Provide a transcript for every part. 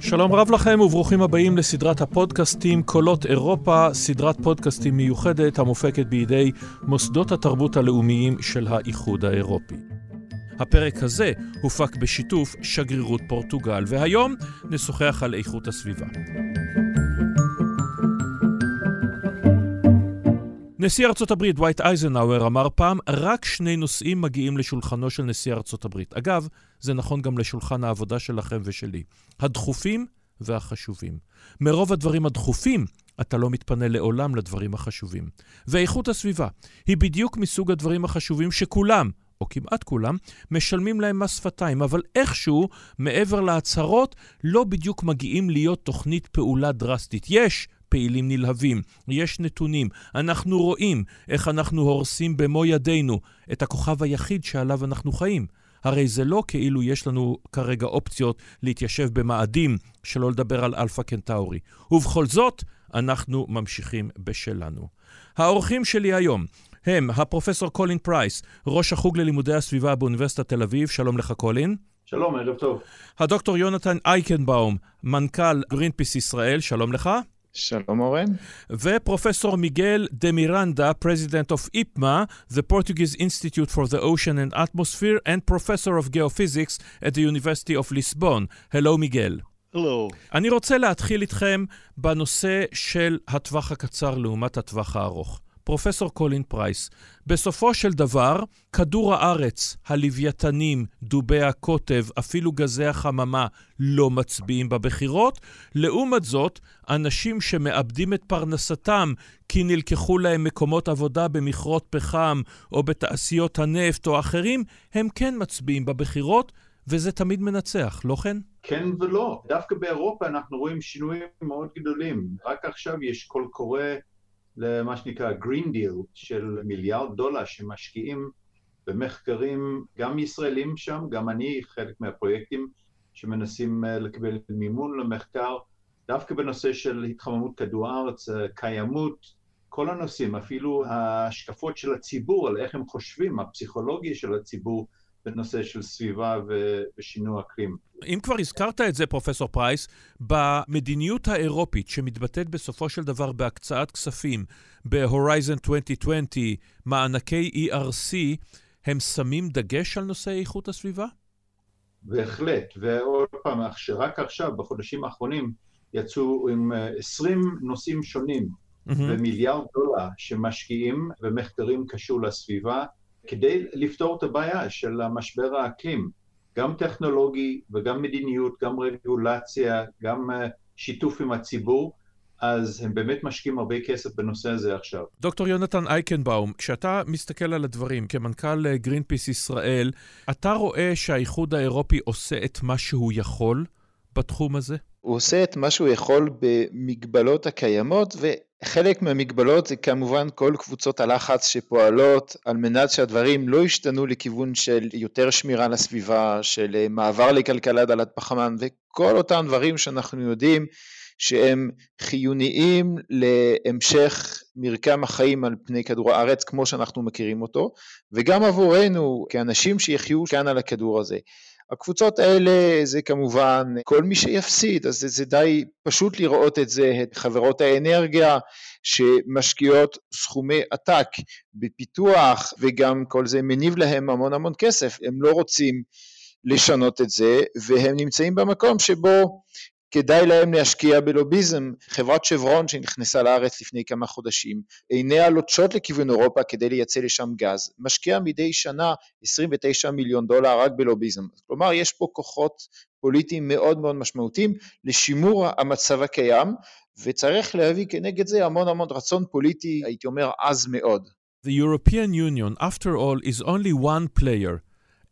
שלום רב לכם וברוכים הבאים לסדרת הפודקאסטים קולות אירופה, סדרת פודקאסטים מיוחדת המופקת בידי מוסדות התרבות הלאומיים של האיחוד האירופי. הפרק הזה הופק בשיתוף שגרירות פורטוגל, והיום נשוחח על איכות הסביבה. נשיא ארצות הברית דווייט אייזנהאואר אמר פעם, רק שני נושאים מגיעים לשולחנו של נשיא ארצות הברית. אגב, זה נכון גם לשולחן העבודה שלכם ושלי. הדחופים והחשובים. מרוב הדברים הדחופים, אתה לא מתפנה לעולם לדברים החשובים. ואיכות הסביבה היא בדיוק מסוג הדברים החשובים שכולם, או כמעט כולם, משלמים להם מס שפתיים, אבל איכשהו, מעבר להצהרות, לא בדיוק מגיעים להיות תוכנית פעולה דרסטית. יש פעילים נלהבים, יש נתונים, אנחנו רואים איך אנחנו הורסים במו ידינו את הכוכב היחיד שעליו אנחנו חיים. הרי זה לא כאילו יש לנו כרגע אופציות להתיישב במאדים, שלא לדבר על אלפא קנטאורי. ובכל זאת, אנחנו ממשיכים בשלנו. האורחים שלי היום הם הפרופסור קולין פרייס, ראש החוג ללימודי הסביבה באוניברסיטת תל אביב, שלום לך קולין. שלום, ערב טוב. הדוקטור יונתן אייקנבאום, מנכ"ל גרינפיס ישראל, שלום לך. שלום אורן. ופרופסור מיגל דה מירנדה, President of IPMA, the Portuguese Institute for the Ocean and Atmosphere, and Professor of Geophysics at the University of Lisbon. Hello, מיגל. הלו. אני רוצה להתחיל איתכם בנושא של הטווח הקצר לעומת הטווח הארוך. פרופסור קולין פרייס, בסופו של דבר, כדור הארץ, הלוויתנים, דובי הקוטב, אפילו גזי החממה, לא מצביעים בבחירות. לעומת זאת, אנשים שמאבדים את פרנסתם כי נלקחו להם מקומות עבודה במכרות פחם או בתעשיות הנפט או אחרים, הם כן מצביעים בבחירות, וזה תמיד מנצח, לא כן? כן ולא. דווקא באירופה אנחנו רואים שינויים מאוד גדולים. רק עכשיו יש קול קורא למה שנקרא Green Deal של מיליארד דולר שמשקיעים במחקרים גם ישראלים שם, גם אני חלק מהפרויקטים שמנסים אה, לקבל מימון למחקר, דווקא בנושא של התחממות כדור הארץ, אה, קיימות, כל הנושאים, אפילו ההשקפות של הציבור על איך הם חושבים, הפסיכולוגיה של הציבור בנושא של סביבה ושינוי אקלים. אם כבר הזכרת את זה, פרופסור פרייס, במדיניות האירופית שמתבטאת בסופו של דבר בהקצאת כספים ב-Horizon 2020, מענקי ERC, הם שמים דגש על נושא איכות הסביבה? בהחלט, ועוד פעם, שרק עכשיו, בחודשים האחרונים, יצאו עם 20 אה, נושאים שונים mm-hmm. במיליארד דולר שמשקיעים במחקרים קשור לסביבה, כדי לפתור את הבעיה של המשבר האקלים, גם טכנולוגי וגם מדיניות, גם רגולציה, גם אה, שיתוף עם הציבור, אז הם באמת משקיעים הרבה כסף בנושא הזה עכשיו. דוקטור יונתן אייקנבאום, כשאתה מסתכל על הדברים כמנכ"ל גרינפיס אה, ישראל, אתה רואה שהאיחוד האירופי עושה את מה שהוא יכול בתחום הזה? הוא עושה את מה שהוא יכול במגבלות הקיימות, וחלק מהמגבלות זה כמובן כל קבוצות הלחץ שפועלות על מנת שהדברים לא ישתנו לכיוון של יותר שמירה לסביבה, של אה, מעבר לכלכלה דלת פחמן, וכל אותם דברים שאנחנו יודעים שהם חיוניים להמשך מרקם החיים על פני כדור הארץ כמו שאנחנו מכירים אותו, וגם עבורנו כאנשים שיחיו כאן על הכדור הזה. הקבוצות האלה זה כמובן כל מי שיפסיד, אז זה, זה די פשוט לראות את זה, את חברות האנרגיה שמשקיעות סכומי עתק בפיתוח וגם כל זה מניב להם המון המון כסף, הם לא רוצים לשנות את זה והם נמצאים במקום שבו כדאי להם להשקיע בלוביזם. חברת שברון שנכנסה לארץ לפני כמה חודשים, עיניה לוטשות לכיוון אירופה כדי לייצא לשם גז, משקיעה מדי שנה 29 מיליון דולר רק בלוביזם. כלומר, יש פה כוחות פוליטיים מאוד מאוד משמעותיים לשימור המצב הקיים, וצריך להביא כנגד זה המון המון רצון פוליטי, הייתי אומר, עז מאוד. The European Union, after all, is only one player.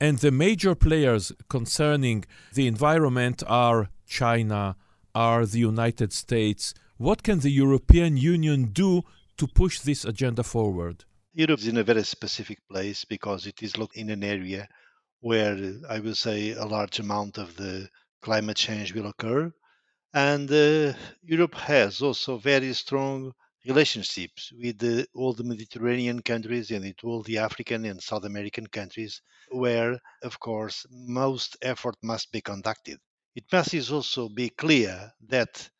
And the major players concerning the environment are China, are the United States. What can the European Union do to push this agenda forward? Europe is in a very specific place because it is located in an area where I will say a large amount of the climate change will occur. And uh, Europe has also very strong relationships with the, all the Mediterranean countries and with all the African and South American countries, where, of course, most effort must be conducted. It must also be clear that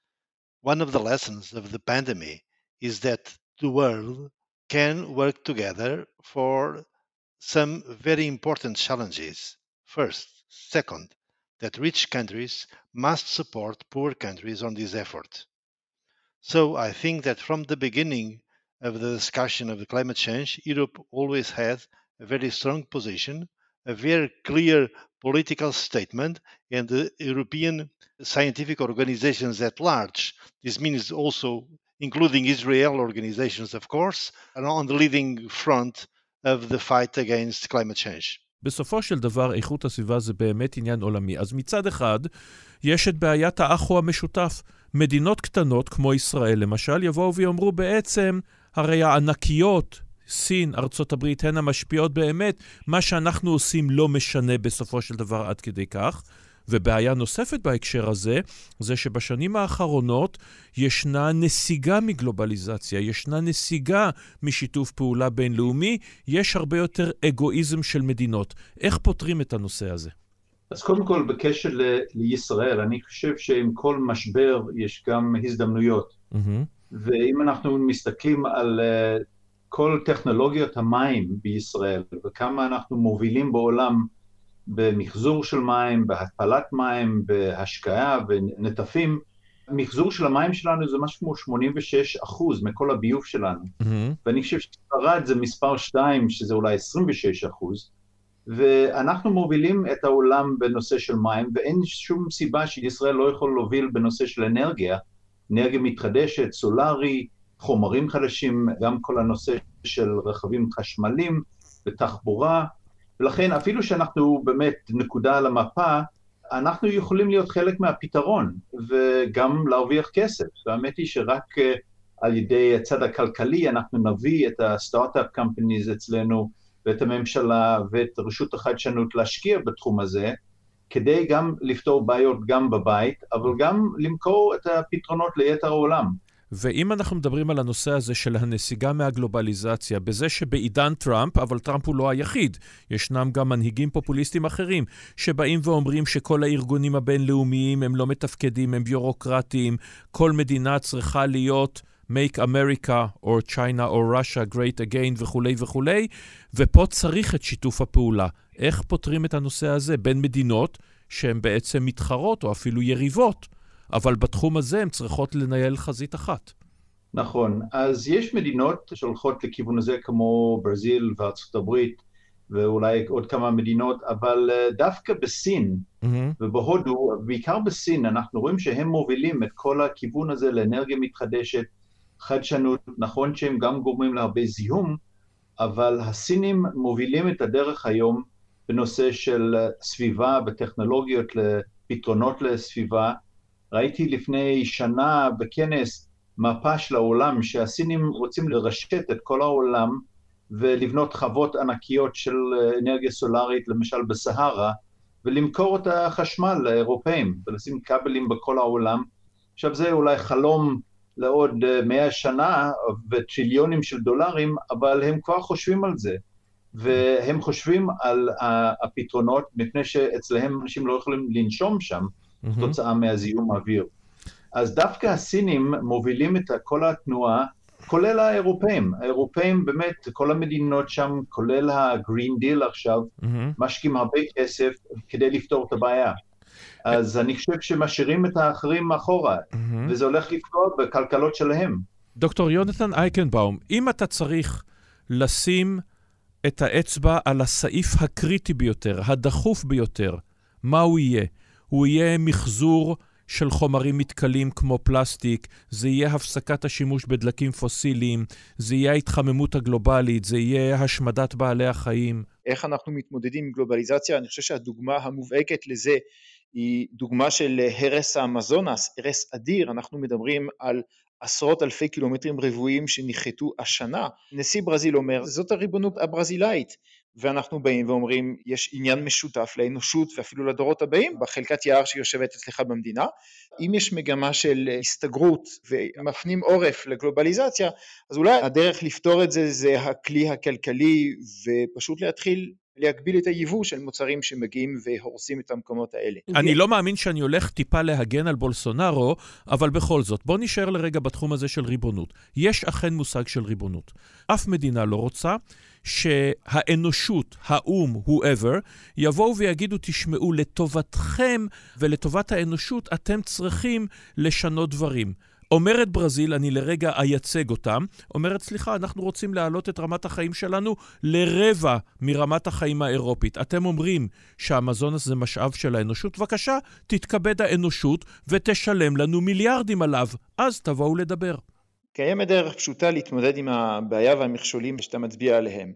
one of the lessons of the pandemic is that the world can work together for some very important challenges. First, second, that rich countries must support poor countries on this effort. So I think that from the beginning of the discussion of the climate change, Europe always had a very strong position, a very clear political statement, and the European scientific organizations at large. This means also including Israel organizations, of course, are on the leading front of the fight against climate change. בסופו של דבר, איכות הסביבה זה באמת עניין עולמי. אז מצד אחד, יש את בעיית האחו המשותף. מדינות קטנות, כמו ישראל למשל, יבואו ויאמרו בעצם, הרי הענקיות, סין, ארצות הברית, הן המשפיעות באמת, מה שאנחנו עושים לא משנה בסופו של דבר עד כדי כך. ובעיה נוספת בהקשר הזה, זה שבשנים האחרונות ישנה נסיגה מגלובליזציה, ישנה נסיגה משיתוף פעולה בינלאומי, יש הרבה יותר אגואיזם של מדינות. איך פותרים את הנושא הזה? אז קודם כל, בקשר ל- לישראל, אני חושב שעם כל משבר יש גם הזדמנויות. Mm-hmm. ואם אנחנו מסתכלים על uh, כל טכנולוגיות המים בישראל, וכמה אנחנו מובילים בעולם במחזור של מים, בהתפלת מים, בהשקיה ונטפים, מחזור של המים שלנו זה משהו כמו 86 אחוז מכל הביוב שלנו. Mm-hmm. ואני חושב שספרד זה מספר 2, שזה אולי 26 אחוז. ואנחנו מובילים את העולם בנושא של מים, ואין שום סיבה שישראל לא יכול להוביל בנושא של אנרגיה, אנרגיה מתחדשת, סולארי, חומרים חדשים, גם כל הנושא של רכבים חשמליים ותחבורה, ולכן אפילו שאנחנו באמת נקודה על המפה, אנחנו יכולים להיות חלק מהפתרון וגם להרוויח כסף. והאמת היא שרק אה, על ידי הצד הכלכלי אנחנו נביא את הסטארט-אפ קמפניז אצלנו ואת הממשלה ואת רשות החדשנות להשקיע בתחום הזה, כדי גם לפתור בעיות גם בבית, אבל גם למכור את הפתרונות ליתר העולם. ואם אנחנו מדברים על הנושא הזה של הנסיגה מהגלובליזציה, בזה שבעידן טראמפ, אבל טראמפ הוא לא היחיד, ישנם גם מנהיגים פופוליסטים אחרים, שבאים ואומרים שכל הארגונים הבינלאומיים הם לא מתפקדים, הם ביורוקרטיים, כל מדינה צריכה להיות make America or China or Russia great again וכולי וכולי, ופה צריך את שיתוף הפעולה. איך פותרים את הנושא הזה בין מדינות שהן בעצם מתחרות או אפילו יריבות? אבל בתחום הזה הן צריכות לנהל חזית אחת. נכון, אז יש מדינות שהולכות לכיוון הזה כמו ברזיל וארצות הברית ואולי עוד כמה מדינות, אבל אה, דווקא בסין mm-hmm. ובהודו, בעיקר בסין, אנחנו רואים שהם מובילים את כל הכיוון הזה לאנרגיה מתחדשת, חדשנות, נכון שהם גם גורמים להרבה זיהום, אבל הסינים מובילים את הדרך היום בנושא של סביבה וטכנולוגיות לפתרונות לסביבה, ראיתי לפני שנה בכנס מפה של העולם שהסינים רוצים לרשת את כל העולם ולבנות חוות ענקיות של אנרגיה סולארית, למשל בסהרה, ולמכור את החשמל לאירופאים ולשים כבלים בכל העולם. עכשיו זה אולי חלום לעוד מאה שנה וטריליונים של דולרים, אבל הם כבר חושבים על זה. והם חושבים על הפתרונות מפני שאצלהם אנשים לא יכולים לנשום שם, mm-hmm. תוצאה מהזיהום האוויר. אז דווקא הסינים מובילים את כל התנועה, כולל האירופאים. האירופאים באמת, כל המדינות שם, כולל ה-Green Deal עכשיו, mm-hmm. משקיעים הרבה כסף כדי לפתור את הבעיה. אז אני חושב שמשאירים את האחרים מאחורה, mm-hmm. וזה הולך לפגוע בכלכלות שלהם. דוקטור יונתן אייקנבאום, אם אתה צריך לשים את האצבע על הסעיף הקריטי ביותר, הדחוף ביותר, מה הוא יהיה? הוא יהיה מחזור של חומרים מתכלים כמו פלסטיק, זה יהיה הפסקת השימוש בדלקים פוסיליים, זה יהיה ההתחממות הגלובלית, זה יהיה השמדת בעלי החיים. איך אנחנו מתמודדים עם גלובליזציה? אני חושב שהדוגמה המובהקת לזה היא דוגמה של הרס האמזונס, הרס אדיר, אנחנו מדברים על עשרות אלפי קילומטרים רבועים שנחתו השנה. נשיא ברזיל אומר, זאת הריבונות הברזילאית. ואנחנו באים ואומרים יש עניין משותף לאנושות ואפילו לדורות הבאים בחלקת יער שיושבת אצלך במדינה. אם יש מגמה של הסתגרות ומפנים עורף לגלובליזציה אז אולי הדרך לפתור את זה זה הכלי הכלכלי ופשוט להתחיל להגביל את היבוא של מוצרים שמגיעים והורסים את המקומות האלה. אני לא מאמין שאני הולך טיפה להגן על בולסונארו, אבל בכל זאת, בוא נשאר לרגע בתחום הזה של ריבונות. יש אכן מושג של ריבונות. אף מדינה לא רוצה שהאנושות, האו"ם, whoever, יבואו ויגידו, תשמעו, לטובתכם ולטובת האנושות אתם צריכים לשנות דברים. אומרת ברזיל, אני לרגע אייצג אותם, אומרת, סליחה, אנחנו רוצים להעלות את רמת החיים שלנו לרבע מרמת החיים האירופית. אתם אומרים שהמזון הזה משאב של האנושות? בבקשה, תתכבד האנושות ותשלם לנו מיליארדים עליו. אז תבואו לדבר. קיימת דרך פשוטה להתמודד עם הבעיה והמכשולים שאתה מצביע עליהם.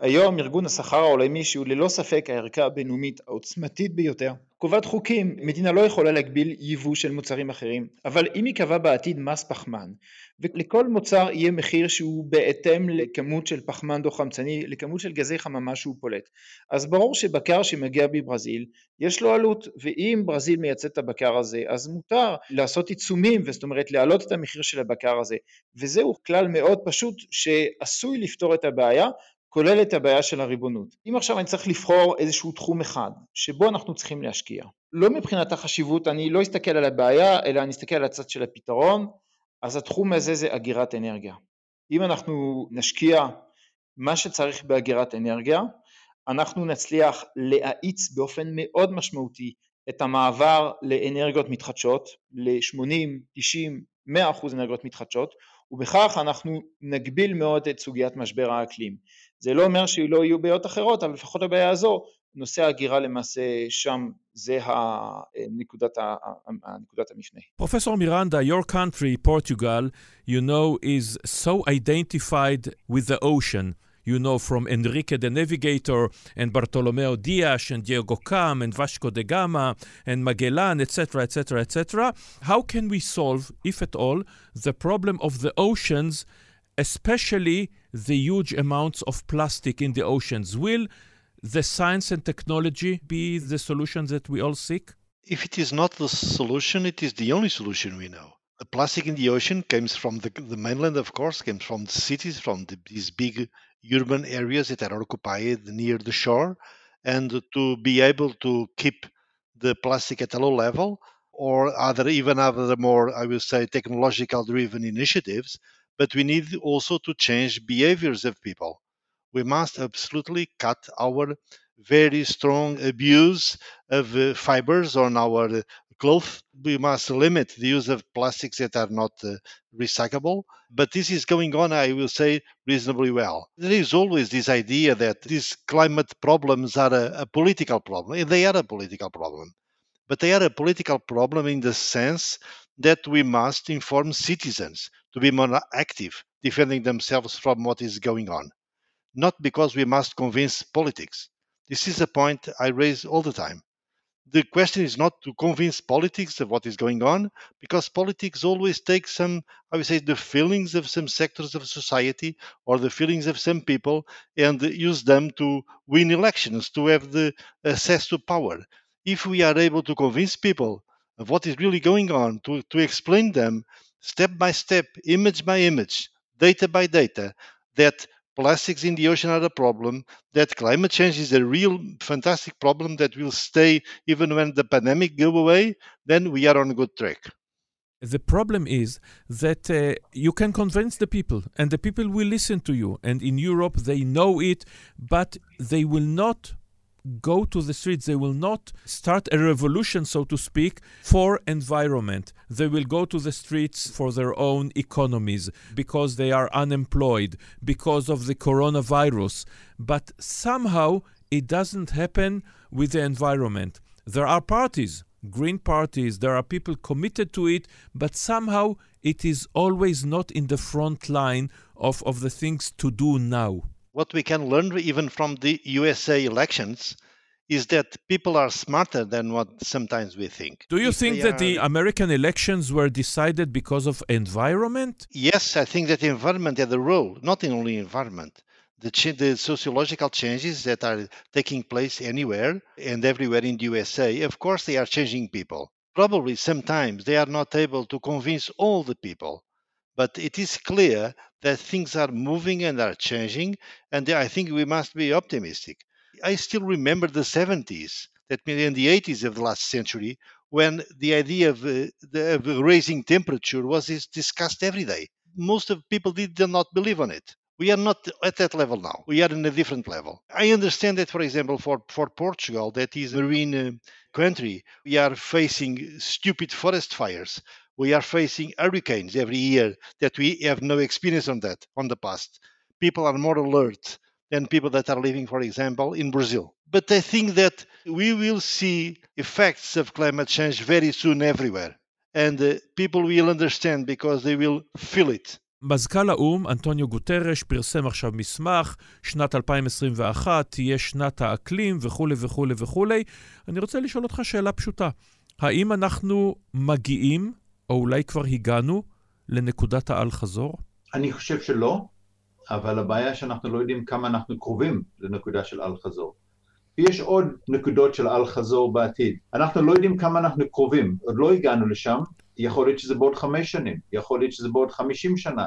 היום ארגון השכר העולמי שהוא ללא ספק הערכה הבינלאומית העוצמתית ביותר קובעת חוקים, מדינה לא יכולה להגביל ייבוא של מוצרים אחרים, אבל אם ייקבע בעתיד מס פחמן ולכל מוצר יהיה מחיר שהוא בהתאם לכמות של פחמן דו חמצני, לכמות של גזי חממה שהוא פולט, אז ברור שבקר שמגיע מברזיל יש לו עלות, ואם ברזיל מייצאת את הבקר הזה אז מותר לעשות עיצומים, זאת אומרת להעלות את המחיר של הבקר הזה, וזהו כלל מאוד פשוט שעשוי לפתור את הבעיה כולל את הבעיה של הריבונות. אם עכשיו אני צריך לבחור איזשהו תחום אחד שבו אנחנו צריכים להשקיע, לא מבחינת החשיבות, אני לא אסתכל על הבעיה אלא אני אסתכל על הצד של הפתרון, אז התחום הזה זה אגירת אנרגיה. אם אנחנו נשקיע מה שצריך באגירת אנרגיה, אנחנו נצליח להאיץ באופן מאוד משמעותי את המעבר לאנרגיות מתחדשות, ל-80, 90, 100 אחוז אנרגיות מתחדשות, ובכך אנחנו נגביל מאוד את סוגיית משבר האקלים. זה לא אומר שלא יהיו בעיות אחרות, אבל לפחות הבעיה הזו, נושא ההגירה למעשה שם זה הנקודת, הנקודת המפנה. פרופסור מירנדה, your country, Portugal, you know, is so identified with the ocean. You know, from Enrique the Navigator and Bartolomeo Dias and Diego Cam and Vasco da Gama and Magellan, etc., etc., etc. How can we solve, if at all, the problem of the oceans, especially the huge amounts of plastic in the oceans? Will the science and technology be the solution that we all seek? If it is not the solution, it is the only solution we know. The plastic in the ocean comes from the, the mainland, of course, comes from the cities, from the, these big urban areas that are occupied near the shore, and to be able to keep the plastic at a low level, or other even other more, I will say, technological driven initiatives. But we need also to change behaviors of people. We must absolutely cut our very strong abuse of fibers on our cloth. We must limit the use of plastics that are not uh, recyclable. But this is going on, I will say, reasonably well. There is always this idea that these climate problems are a, a political problem, and they are a political problem. But they are a political problem in the sense that we must inform citizens to be more active, defending themselves from what is going on. Not because we must convince politics. This is a point I raise all the time the question is not to convince politics of what is going on, because politics always take some, I would say, the feelings of some sectors of society or the feelings of some people and use them to win elections, to have the access to power. If we are able to convince people of what is really going on, to, to explain them step by step, image by image, data by data, that plastics in the ocean are a problem, that climate change is a real fantastic problem that will stay even when the pandemic go away, then we are on a good track. The problem is that uh, you can convince the people, and the people will listen to you. And in Europe, they know it, but they will not go to the streets. They will not start a revolution, so to speak, for environment. They will go to the streets for their own economies because they are unemployed, because of the coronavirus. But somehow it doesn't happen with the environment. There are parties, green parties, there are people committed to it, but somehow it is always not in the front line of, of the things to do now what we can learn even from the USA elections is that people are smarter than what sometimes we think. Do you if think that are... the American elections were decided because of environment? Yes, I think that environment had a role, not only environment. the, the, sociological changes that are taking place anywhere and everywhere in the USA, of course, they are changing people. Probably sometimes they are not able to convince all the people, but it is clear that things are moving and are changing, and I think we must be optimistic. I still remember the 70s, that means in the 80s of the last century, when the idea of, uh, the, of raising temperature was discussed every day. Most of people did not believe on it. We are not at that level now. We are in a different level. I understand that, for example, for, for Portugal, that is a marine uh, country, we are facing stupid forest fires. We are facing hurricanes every year that we have no experience on that on the past. People are more alert than people that are living, for example, in Brazil. But I think that we will see effects of climate change very soon everywhere. And uh, people will understand because they will feel it. מזכ"ל האו"ם, אנטוניו גוטרש, פרסם עכשיו מסמך, שנת 2021 תהיה שנת האקלים וכולי וכולי וכולי. אני רוצה לשאול אותך שאלה פשוטה. האם אנחנו מגיעים, או אולי כבר הגענו, לנקודת האל-חזור? אני חושב שלא, אבל הבעיה שאנחנו לא יודעים כמה אנחנו קרובים לנקודה של אל-חזור. ויש עוד נקודות של אל-חזור בעתיד. אנחנו לא יודעים כמה אנחנו קרובים, עוד לא הגענו לשם, יכול להיות שזה בעוד חמש שנים, יכול להיות שזה בעוד חמישים שנה,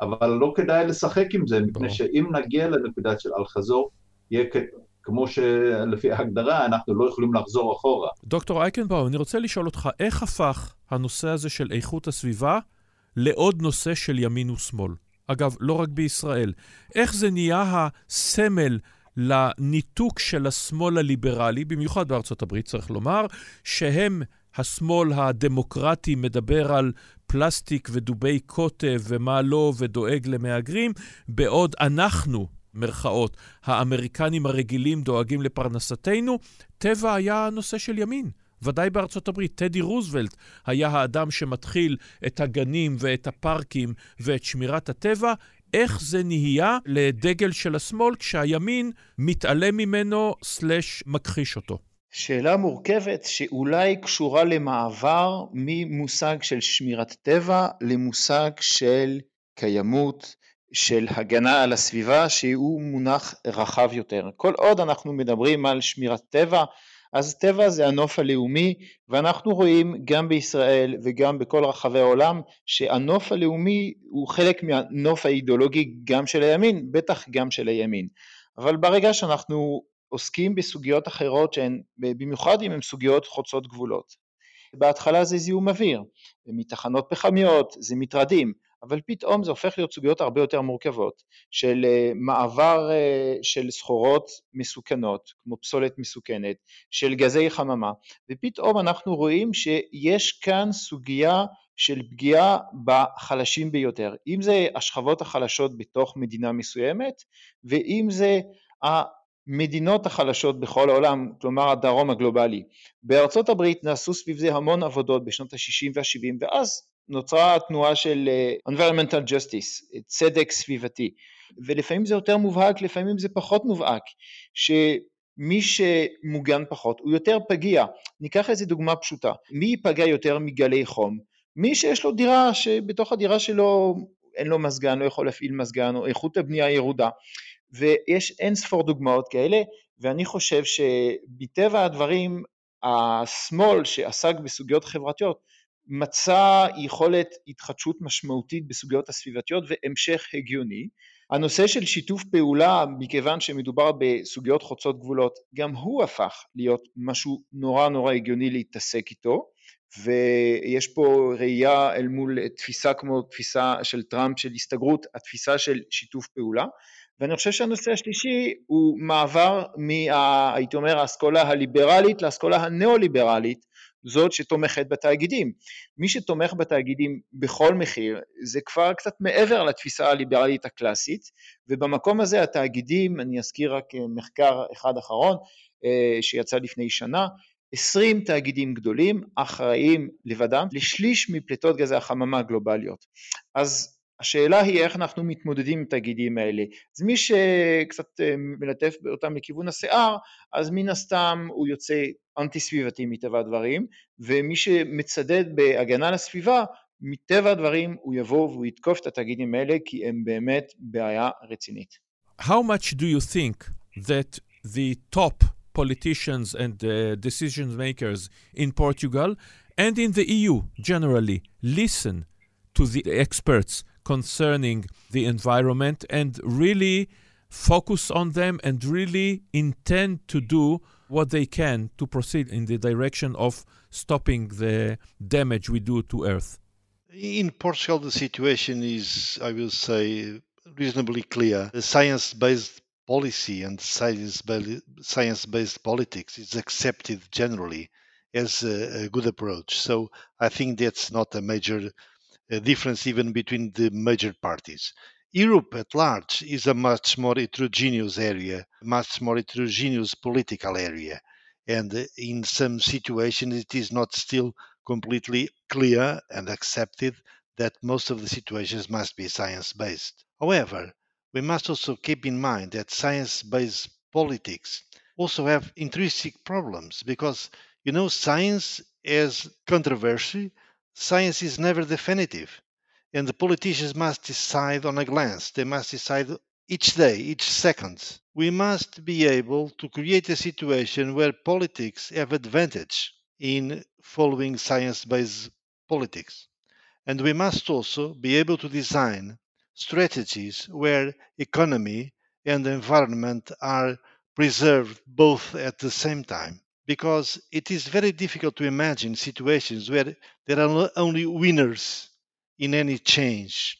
אבל לא כדאי לשחק עם זה, מפני שאם נגיע לנקודה של אל-חזור, יהיה כמו שלפי ההגדרה אנחנו לא יכולים לחזור אחורה. דוקטור אייקנבאום, אני רוצה לשאול אותך, איך הפך הנושא הזה של איכות הסביבה לעוד נושא של ימין ושמאל? אגב, לא רק בישראל. איך זה נהיה הסמל לניתוק של השמאל הליברלי, במיוחד בארצות הברית, צריך לומר, שהם, השמאל הדמוקרטי מדבר על פלסטיק ודובי קוטב ומה לא ודואג למהגרים, בעוד אנחנו, מרכאות, האמריקנים הרגילים דואגים לפרנסתנו, טבע היה נושא של ימין. ודאי בארצות הברית. טדי רוזוולט היה האדם שמתחיל את הגנים ואת הפארקים ואת שמירת הטבע. איך זה נהיה לדגל של השמאל כשהימין מתעלם ממנו סלש מכחיש אותו? שאלה מורכבת שאולי קשורה למעבר ממושג של שמירת טבע למושג של קיימות, של הגנה על הסביבה שהוא מונח רחב יותר. כל עוד אנחנו מדברים על שמירת טבע אז טבע זה הנוף הלאומי ואנחנו רואים גם בישראל וגם בכל רחבי העולם שהנוף הלאומי הוא חלק מהנוף האידיאולוגי גם של הימין, בטח גם של הימין. אבל ברגע שאנחנו עוסקים בסוגיות אחרות שהן, במיוחד אם הן סוגיות חוצות גבולות. בהתחלה זה זיהום אוויר, מתחנות פחמיות, זה מטרדים, אבל פתאום זה הופך להיות סוגיות הרבה יותר מורכבות של אה, מעבר אה, של סחורות מסוכנות, כמו פסולת מסוכנת, של גזי חממה, ופתאום אנחנו רואים שיש כאן סוגיה של פגיעה בחלשים ביותר, אם זה השכבות החלשות בתוך מדינה מסוימת, ואם זה המדינות החלשות בכל העולם, כלומר הדרום הגלובלי. בארצות הברית נעשו סביב זה המון עבודות בשנות ה-60 וה-70 ואז נוצרה התנועה של uh, environmental justice, צדק סביבתי, ולפעמים זה יותר מובהק, לפעמים זה פחות מובהק, שמי שמוגן פחות הוא יותר פגיע. ניקח איזה דוגמה פשוטה, מי ייפגע יותר מגלי חום? מי שיש לו דירה שבתוך הדירה שלו אין לו מזגן, לא יכול להפעיל מזגן, או איכות הבנייה ירודה, ויש אין ספור דוגמאות כאלה, ואני חושב שמטבע הדברים השמאל שעסק בסוגיות חברתיות מצא יכולת התחדשות משמעותית בסוגיות הסביבתיות והמשך הגיוני. הנושא של שיתוף פעולה, מכיוון שמדובר בסוגיות חוצות גבולות, גם הוא הפך להיות משהו נורא נורא הגיוני להתעסק איתו, ויש פה ראייה אל מול תפיסה כמו תפיסה של טראמפ של הסתגרות, התפיסה של שיתוף פעולה. ואני חושב שהנושא השלישי הוא מעבר מה... הייתי אומר האסכולה הליברלית לאסכולה הניאו-ליברלית זאת שתומכת בתאגידים. מי שתומך בתאגידים בכל מחיר זה כבר קצת מעבר לתפיסה הליברלית הקלאסית ובמקום הזה התאגידים, אני אזכיר רק מחקר אחד אחרון אה, שיצא לפני שנה, 20 תאגידים גדולים אחראים לבדם לשליש מפליטות גזי החממה הגלובליות. אז השאלה היא איך אנחנו מתמודדים עם התאגידים האלה. אז מי שקצת אה, מלטף אותם לכיוון השיער, אז מן הסתם הוא יוצא אנטי סביבתי מטבע הדברים, ומי שמצדד בהגנה על הסביבה, מטבע הדברים הוא יבוא והוא יתקוף את התאגידים האלה כי הם באמת בעיה רצינית. how much do you think that the top politicians and uh, decision makers in Portugal and in the EU generally listen to the experts concerning the environment and really focus on them and really intend to do what they can to proceed in the direction of stopping the damage we do to Earth? In Portugal, the situation is, I will say, reasonably clear. Science based policy and science based politics is accepted generally as a, a, good approach. So I think that's not a major uh, difference even between the major parties. Europe at large is a much more heterogeneous area, much more heterogeneous political area. And in some situations, it is not still completely clear and accepted that most of the situations must be science based. However, we must also keep in mind that science based politics also have intrinsic problems because you know science has controversy science is never definitive and the politicians must decide on a glance they must decide each day each second we must be able to create a situation where politics have advantage in following science based politics. And we must also be able to design strategies where economy and environment are preserved both at the same time. Because it is very difficult to imagine situations where there are only winners in any change.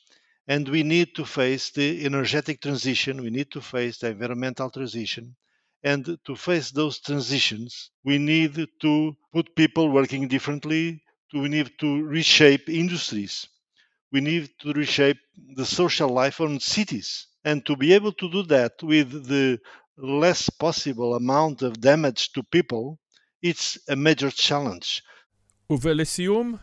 And we need to face the energetic transition, we need to face the environmental transition, and to face those transitions, we need to put people working differently. We need to reshape industries. We need to reshape the social life on cities. And to be able to do that with the less possible amount of damage to people, it's a major challenge. ולסיום,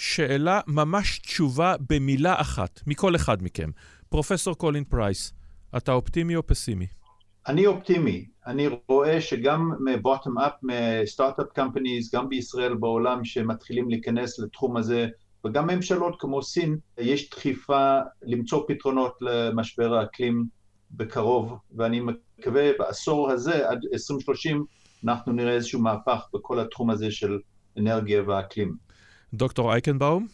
שאלה, ממש תשובה במילה אחת, מכל אחד מכם. פרופסור קולין פרייס, אתה אופטימי או פסימי? אני אופטימי, אני רואה שגם מ bottom up, מ startup companies, גם בישראל בעולם שמתחילים להיכנס לתחום הזה, וגם ממשלות כמו סין, יש דחיפה למצוא פתרונות למשבר האקלים בקרוב, ואני מקווה בעשור הזה, עד 2030, אנחנו נראה איזשהו מהפך בכל התחום הזה של אנרגיה ואקלים. דוקטור אייקנבאום?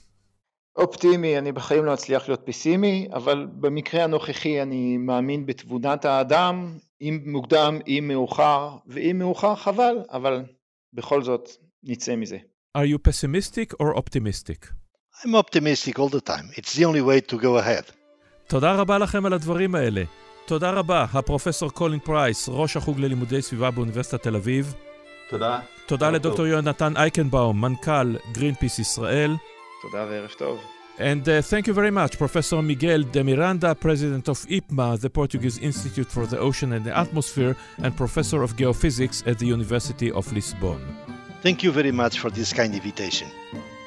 אופטימי, אני בחיים לא אצליח להיות פסימי, אבל במקרה הנוכחי אני מאמין בתבונת האדם, אם מוקדם, אם מאוחר, ואם מאוחר חבל, אבל בכל זאת נצא מזה. Are you pessimistic or optimistic? I'm optimistic all the time. It's the only way to go ahead. תודה רבה לכם על הדברים האלה. תודה רבה, הפרופסור קולין פרייס, ראש החוג ללימודי סביבה באוניברסיטת תל אביב. תודה. תודה לדוקטור יונתן אייקנבאום, מנכ"ל גרינפיס ישראל. תודה וערב טוב. And uh, thank you very much, Professor Miguel de Miranda, President of IPMA, the Portuguese Institute for the Ocean and the Atmosphere, and Professor of Geophysics at the University of Lisbon. Thank you very much for this kind invitation.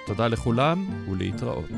תודה לכולם ולהתראות.